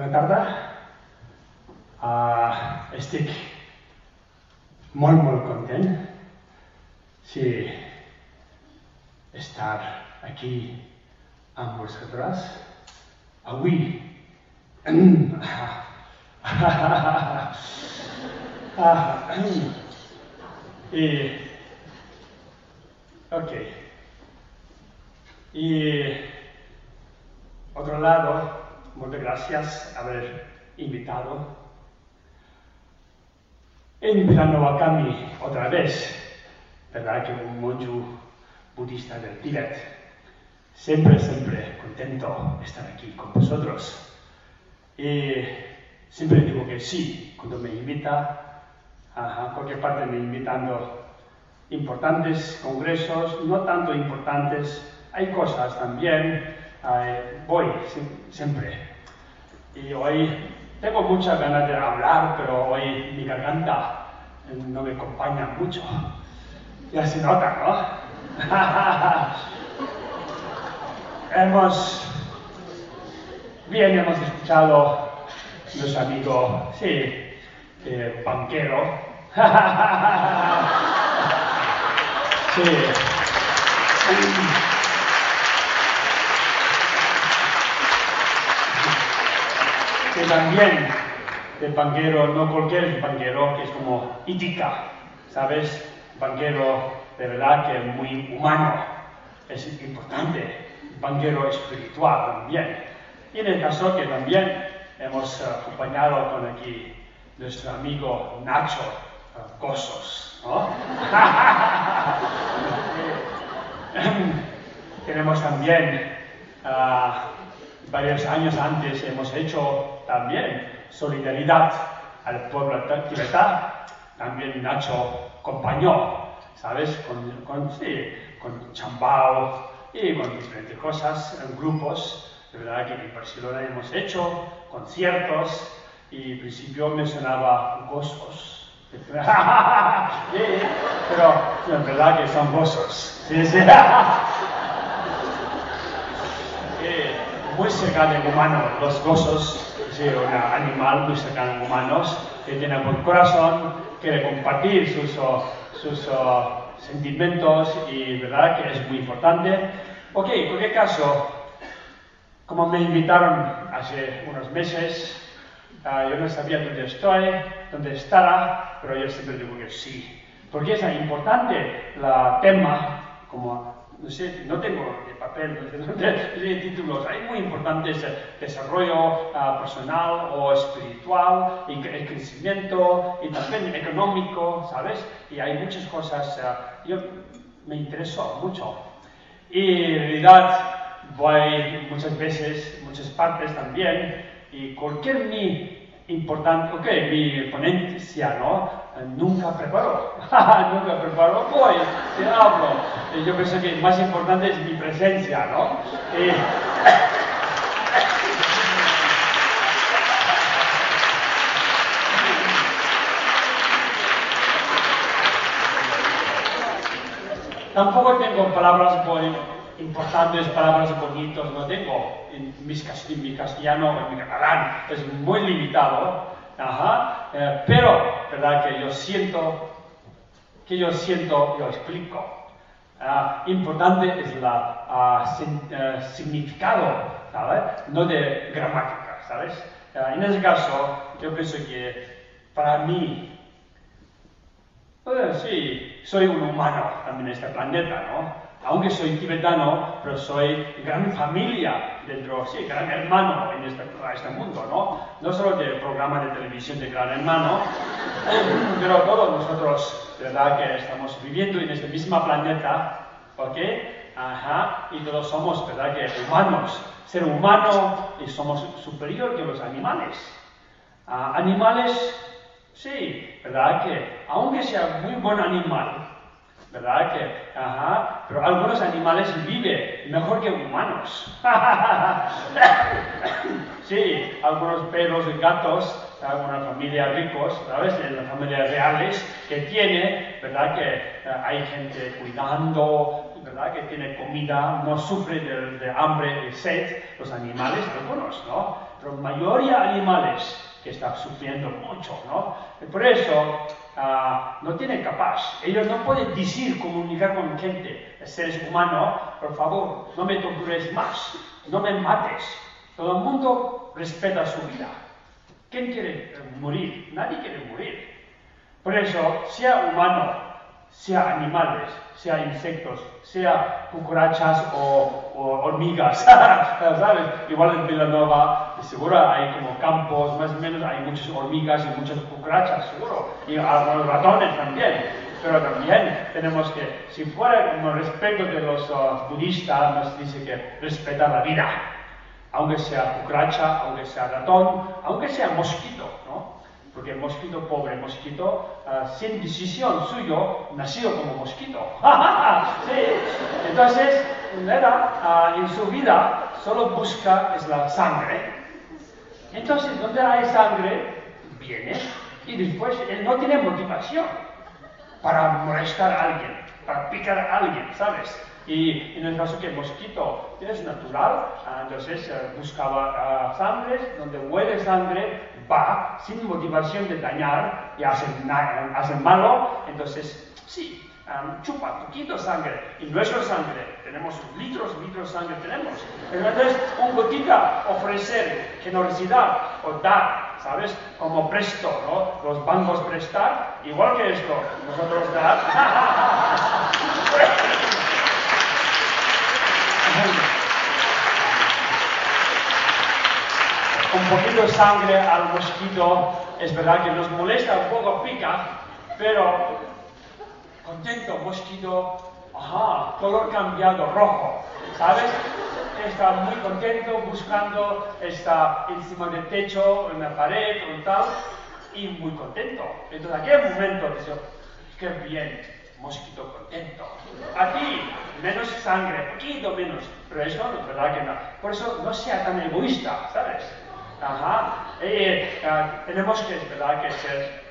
Bona tarda. Uh, estic molt, molt content sí, estar aquí amb vosaltres. Avui ah, y, ok. Y otro lado, muchas gracias haber invitado. Invitando a Cami otra vez, ¿verdad? Que un monje budista del Tíbet. Siempre, siempre contento estar aquí con vosotros. Y siempre digo que sí, cuando me invita a cualquier parte me invitando importantes congresos, no tanto importantes, hay cosas también, eh, voy siempre. Y hoy tengo muchas ganas de hablar, pero hoy mi garganta no me acompaña mucho. Ya se nota, ¿no? hemos, bien hemos escuchado nuestro amigo, sí, eh, banquero. sí. Que también el banquero, no cualquier banquero, que es como Itika, ¿sabes? Banquero de verdad que es muy humano, es importante, banquero espiritual también. Y en el caso que también hemos acompañado con aquí nuestro amigo Nacho Cosos, ¿no? Tenemos también, uh, varios años antes, hemos hecho también solidaridad al pueblo tibetano. También Nacho acompañó, ¿sabes? Con, con, sí, con chambao y con diferentes cosas, grupos de verdad que en Barcelona hemos hecho conciertos y al principio mencionaba gozos. pero en verdad que son gozos. Sí, sí. muy cercano al humano, los gozos, sí, un animal muy cercano a humanos que tiene buen corazón, quiere compartir sus, sus uh, sentimientos y verdad que es muy importante. Ok, en cualquier caso, como me invitaron hace unos meses, uh, yo no sabía dónde estoy, dónde estará, pero yo siempre digo que sí. Porque es importante el tema, como, no sé, no tengo el papel, no títulos, hay muy importantes desarrollo uh, personal o espiritual, y el crecimiento, y también económico, ¿sabes? Y hay muchas cosas, uh, yo me interesó mucho. Y en realidad, voy muchas veces, muchas partes también, y cualquier mi importante, ok, mi ponencia, ¿no? Nunca preparo, nunca preparo, voy, te hablo. Yo pienso que más importante es mi presencia, ¿no? Tampoco tengo palabras muy importantes, palabras bonitas, no tengo en, mis, en mi castellano en mi catalán, es muy limitado, ajá, eh, pero, ¿verdad? Que yo siento, que yo siento, yo explico. Uh, importante es la uh, sin, uh, significado, ¿sabes? No de gramática, ¿sabes? en ese caso, yo pienso que para mí, pues, sí, soy un humano también en este planeta, ¿no? Aunque soy tibetano, pero soy gran familia dentro, sí, gran hermano en este, este mundo, ¿no? No solo del programa de televisión de Gran Hermano, pero todos nosotros, verdad, que estamos viviendo en este mismo planeta, ¿ok? ajá, y todos somos, ¿verdad? Que humanos, ser humano y somos superior que los animales. Ah, animales, sí, ¿verdad? Que aunque sea muy buen animal, ¿verdad? Que, ajá, pero algunos animales viven mejor que humanos. sí, algunos perros y gatos, una familia ricos, ¿sabes? En las familias reales que tiene, ¿verdad? Que eh, hay gente cuidando, ¿verdad? Que tiene comida, no sufre de, hambre y sed, los animales, algunos, ¿no? Pero mayoría de animales que están sufriendo mucho, ¿no? Por eso Ah, no tienen capaz. Ellos no pueden decir, comunicar con gente, seres humanos, por favor, no me tortures más, no me mates. Todo el mundo respeta su vida. ¿Quién quiere morir? Nadie quiere morir. Por eso, sea humano, sea animales, sea insectos, sea cucarachas o, hormigas, ¿sabes? Igual en Villanova, seguro hay como campos, más o menos hay muchas hormigas y muchas cucarachas, seguro, y algunos ratones también. Pero también tenemos que, si fuera como respeto de los uh, budistas, nos dice que respeta la vida, aunque sea cucaracha, aunque sea ratón, aunque sea mosquito. Porque el mosquito, pobre mosquito, uh, sin decisión suyo, nació como mosquito. sí. Entonces, uh, en su vida solo busca es la sangre. Entonces, donde hay sangre, viene y después él no tiene motivación para molestar a alguien, para picar a alguien, ¿sabes? Y en el caso que mosquito es natural, uh, entonces uh, buscaba sangre, donde huele sangre, va sin motivación de dañar y hacen, malo, entonces sí, chupa poquito sangre y nuestra sangre, tenemos litros, litros de sangre tenemos. Entonces, un gotita ofrecer generosidad o dar, ¿sabes? Como presto, ¿no? Los bancos prestar, igual que esto, nosotros dar. un poquito de sangre al mosquito, es verdad que nos molesta, un poco pica, pero contento, mosquito, ajá, color cambiado, rojo, ¿sabes? Está muy contento buscando, está encima del techo, en la pared o tal, y muy contento. Entonces, aquel momento dice, qué bien, mosquito contento. Aquí, menos sangre, poquito menos, pero eso no es verdad que no. Por eso no sea tan egoísta, ¿sabes? Ajá. Eh, tenemos que, ¿verdad? que ser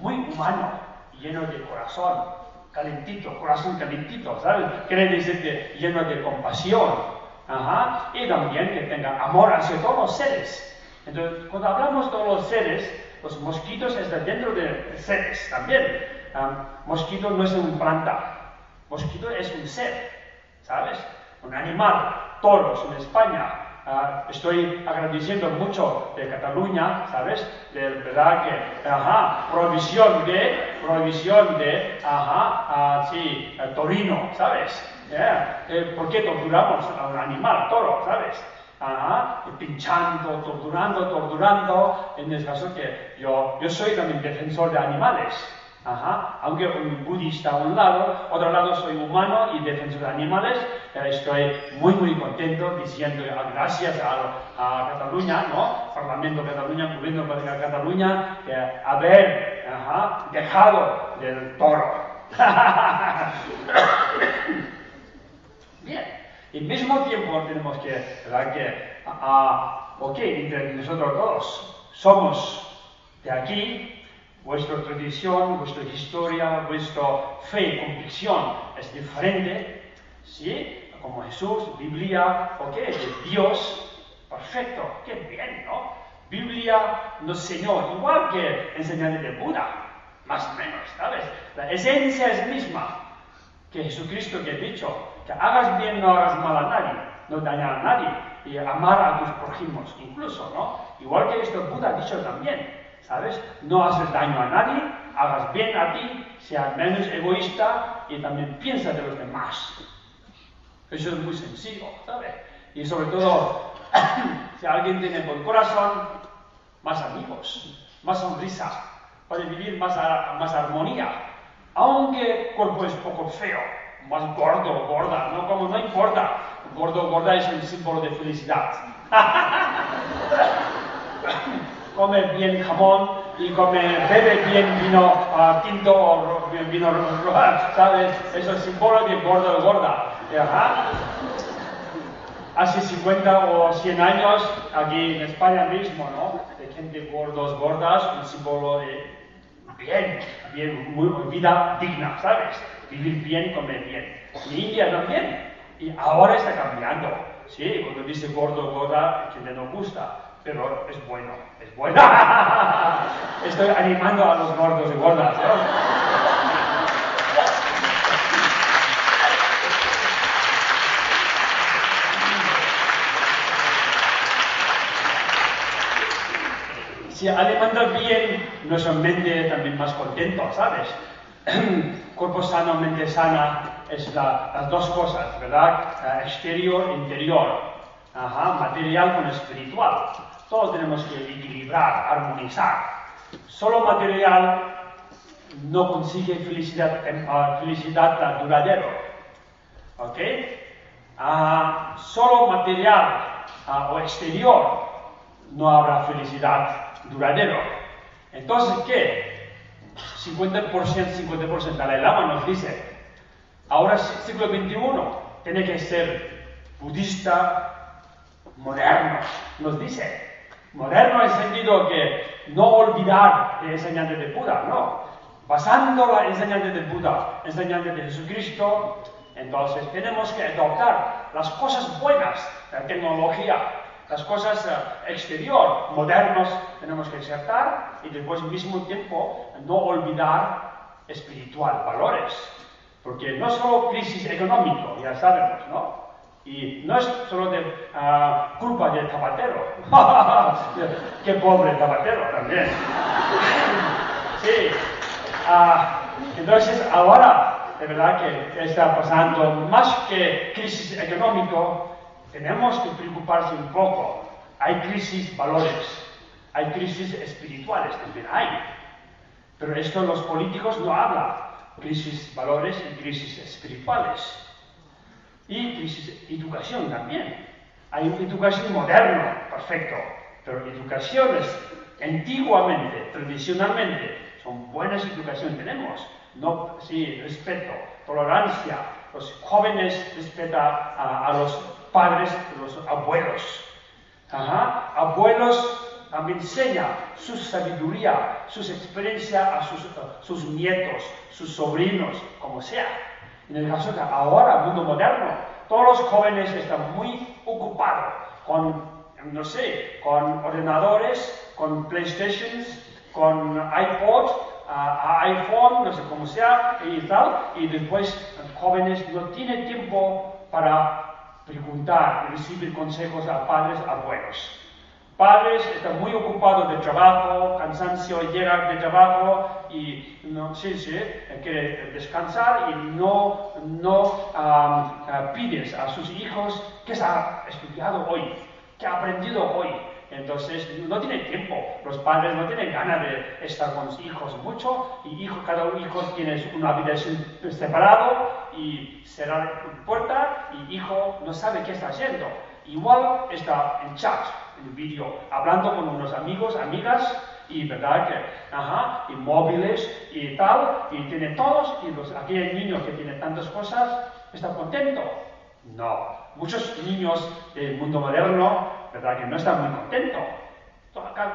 muy humano, lleno de corazón, calentito, corazón calentito, ¿sabes? Quiere decir que lleno de compasión. Ajá. Y también que tenga amor hacia todos los seres. Entonces, cuando hablamos de todos los seres, los mosquitos están dentro de seres también. mosquito no es una planta, mosquito es un ser, ¿sabes? Un animal, toros en España, Ah, estoy agradeciendo mucho de Cataluña, ¿sabes? De verdad que, ajá, provisión de, provisión de, ajá, ah, sí, torino, ¿sabes? Eh, ¿Por qué torturamos a un animal, toro, ¿sabes? Ajá, pinchando, torturando, torturando, en el caso que yo, yo soy también defensor de animales, Ajá. Aunque un budista a un lado, otro lado soy humano y defensor de animales, eh, estoy muy muy contento diciendo gracias a, Cataluña, ¿no? Parlamento de Cataluña, Gobierno de Cataluña, que haber ajá, dejado del toro. Bien, y mismo tiempo tenemos que, ¿verdad? Que, ok, entre nosotros todos somos de aquí, vuestra tradición, vuestra historia, vuestra fe convicción es diferente, ¿sí? Como Jesús, Biblia, ¿ok? De Dios, perfecto, qué bien, ¿no? Biblia nos enseñó, igual que enseñanza de Buda, más o menos, ¿sabes? La esencia es misma que Jesucristo que ha dicho, que hagas bien, no hagas mal a nadie, no dañar a nadie, y amar a tus prójimos, incluso, ¿no? Igual que esto Buda ha dicho también, ¿sabes? No haces daño a nadie, hagas bien a ti, sea menos egoísta y también piensa de los demás. Eso es muy sencillo, ¿sabes? Y sobre todo, si alguien tiene buen corazón, más amigos, más sonrisa, puede vivir más, más armonía. Aunque el cuerpo es poco feo, más gordo gorda, no como no importa, gordo o gorda es un símbolo de felicidad. come bien jamón y come, bebe bien vino uh, tinto o vino rojo, ¿sabes? Eso es símbolo de gordo o gorda. Ajá. Hace 50 o 100 años, aquí en España mismo, ¿no? De gente gordos, gordas, un símbolo de bien, bien, muy, vida digna, ¿sabes? Vivir bien, comer bien. En India también. Y ahora está cambiando. Sí, cuando dice gordo, gorda, gente no gusta. Pero es bueno, bueno. Estoy animando a los gordos y gordas. si alimenta bien, nuestra mente también más contento, ¿sabes? Cuerpo sano, mente sana, es las dos cosas, ¿verdad? Eh, exterior, interior, material con espiritual. Todos tenemos que equilibrar, armonizar. Solo material no consigue felicidad, uh, felicidad duradero. ¿Ok? Uh, solo material uh, o exterior no habrá felicidad duradero. Entonces, ¿qué? 50%, 50%. Dalai Lama nos dice, ahora siglo XXI tiene que ser budista moderno. Nos dice, moderno en sentido que no olvidar el enseñanza de Buda, no. Basando la enseñanza de Buda, enseñanza de Jesucristo, entonces tenemos que adoptar las cosas buenas, la tecnología, las cosas eh, exterior, modernos, tenemos que aceptar y después al mismo tiempo no olvidar espiritual, valores. Porque no solo crisis económica, ya sabemos, ¿no? Y no es solo de uh, culpa del zapatero. Qué pobre zapatero también. sí. Uh, entonces, ahora, de verdad que está pasando más que crisis económica, tenemos que preocuparse un poco. Hay crisis valores, hay crisis espirituales también, hay. Pero esto los políticos no hablan. Crisis valores y crisis espirituales. Y educación también. Hay educación moderna, perfecto. Pero educaciones antiguamente, tradicionalmente, son buenas educaciones tenemos. No, sí, respeto, tolerancia. Los jóvenes respetan a, a los padres, los abuelos. Abuelos también enseña su sabiduría, sus experiencias a sus, sus, nietos, sus sobrinos, como sea. En el caso de ahora, mundo moderno, todos los jóvenes están muy ocupados con, no sé, con ordenadores, con PlayStations, con iPod, iPhone, no sé cómo sea, y tal, y después jóvenes no tienen tiempo para preguntar recibir consejos a padres abuelos. Padres están muy ocupados de trabajo, cansancio, llegan de trabajo y no, sí, sí, quiere descansar y no, no pides a sus hijos qué se ha estudiado hoy, qué ha aprendido hoy. Entonces no tiene tiempo, los padres no tienen ganas de estar con sus hijos mucho y hijo, cada hijo tiene una habitación separado y cerrar la puerta y hijo no sabe qué está haciendo. Igual está en chat, vídeo, hablando con unos amigos, amigas y verdad que, ajá, y móviles y tal, y tiene todos, y los, aquel niño que tiene tantas cosas está contento. No, muchos niños del mundo moderno ¿verdad? Que no está muy contento.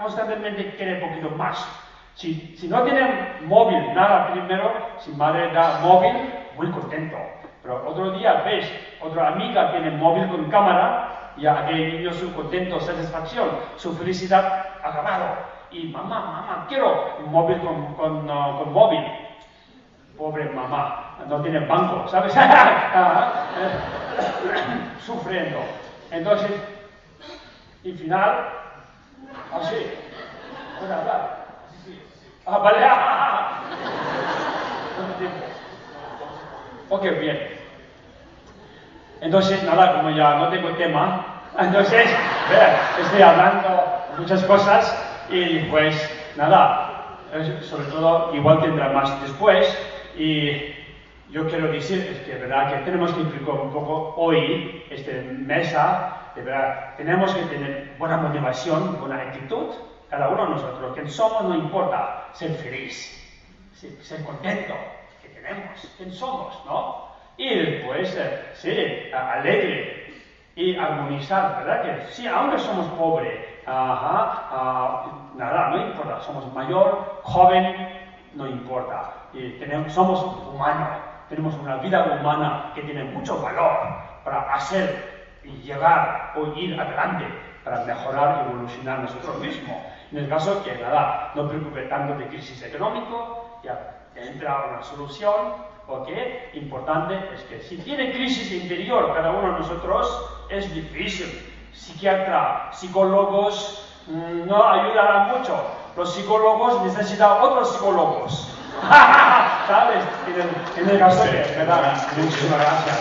Constantemente quiere un poquito más. Si, si no tiene móvil, nada primero, si madre da móvil, muy contento. Pero otro día ves, otra amiga tiene móvil con cámara, y aquel niño su contento, satisfacción, su felicidad acabado. Y mamá, mamá, quiero un móvil con, con, con móvil. Pobre mamá, no tiene banco, ¿sabes? Sufriendo. Entonces, y final, así, puede hablar. Ah, vale. ok, bien. Entonces, nada, como ya no tengo tema, entonces, estoy hablando muchas cosas y pues, nada, sobre todo, igual tendrá más después y yo quiero decir es que, ¿verdad? que tenemos que implicar un poco hoy, esta mesa, de verdad, tenemos que tener buena motivación, buena actitud, cada uno de nosotros, quien somos no importa, ser feliz, ser contento, que tenemos, quién somos, ¿no? Y eh, ser alegre y armonizar, ¿verdad? Que sí, aunque somos pobres, ajá, ah, nada, no importa, somos mayor, joven, no importa, y tenemos, somos humanos, tenemos una vida humana que tiene mucho valor para hacer y llegar o ir adelante para mejorar y evolucionar nosotros mismos. En el caso que nada, no preocupe tanto de crisis económico, ya entra una solución, ¿ok? Importante es que si tiene crisis interior cada uno de nosotros, es difícil. Psiquiatra, psicólogos mm, no ayudarán mucho. Los psicólogos necesitan otros psicólogos. ¿Sabes? En el, en el caso que, ¿verdad? Muchísimas gracias.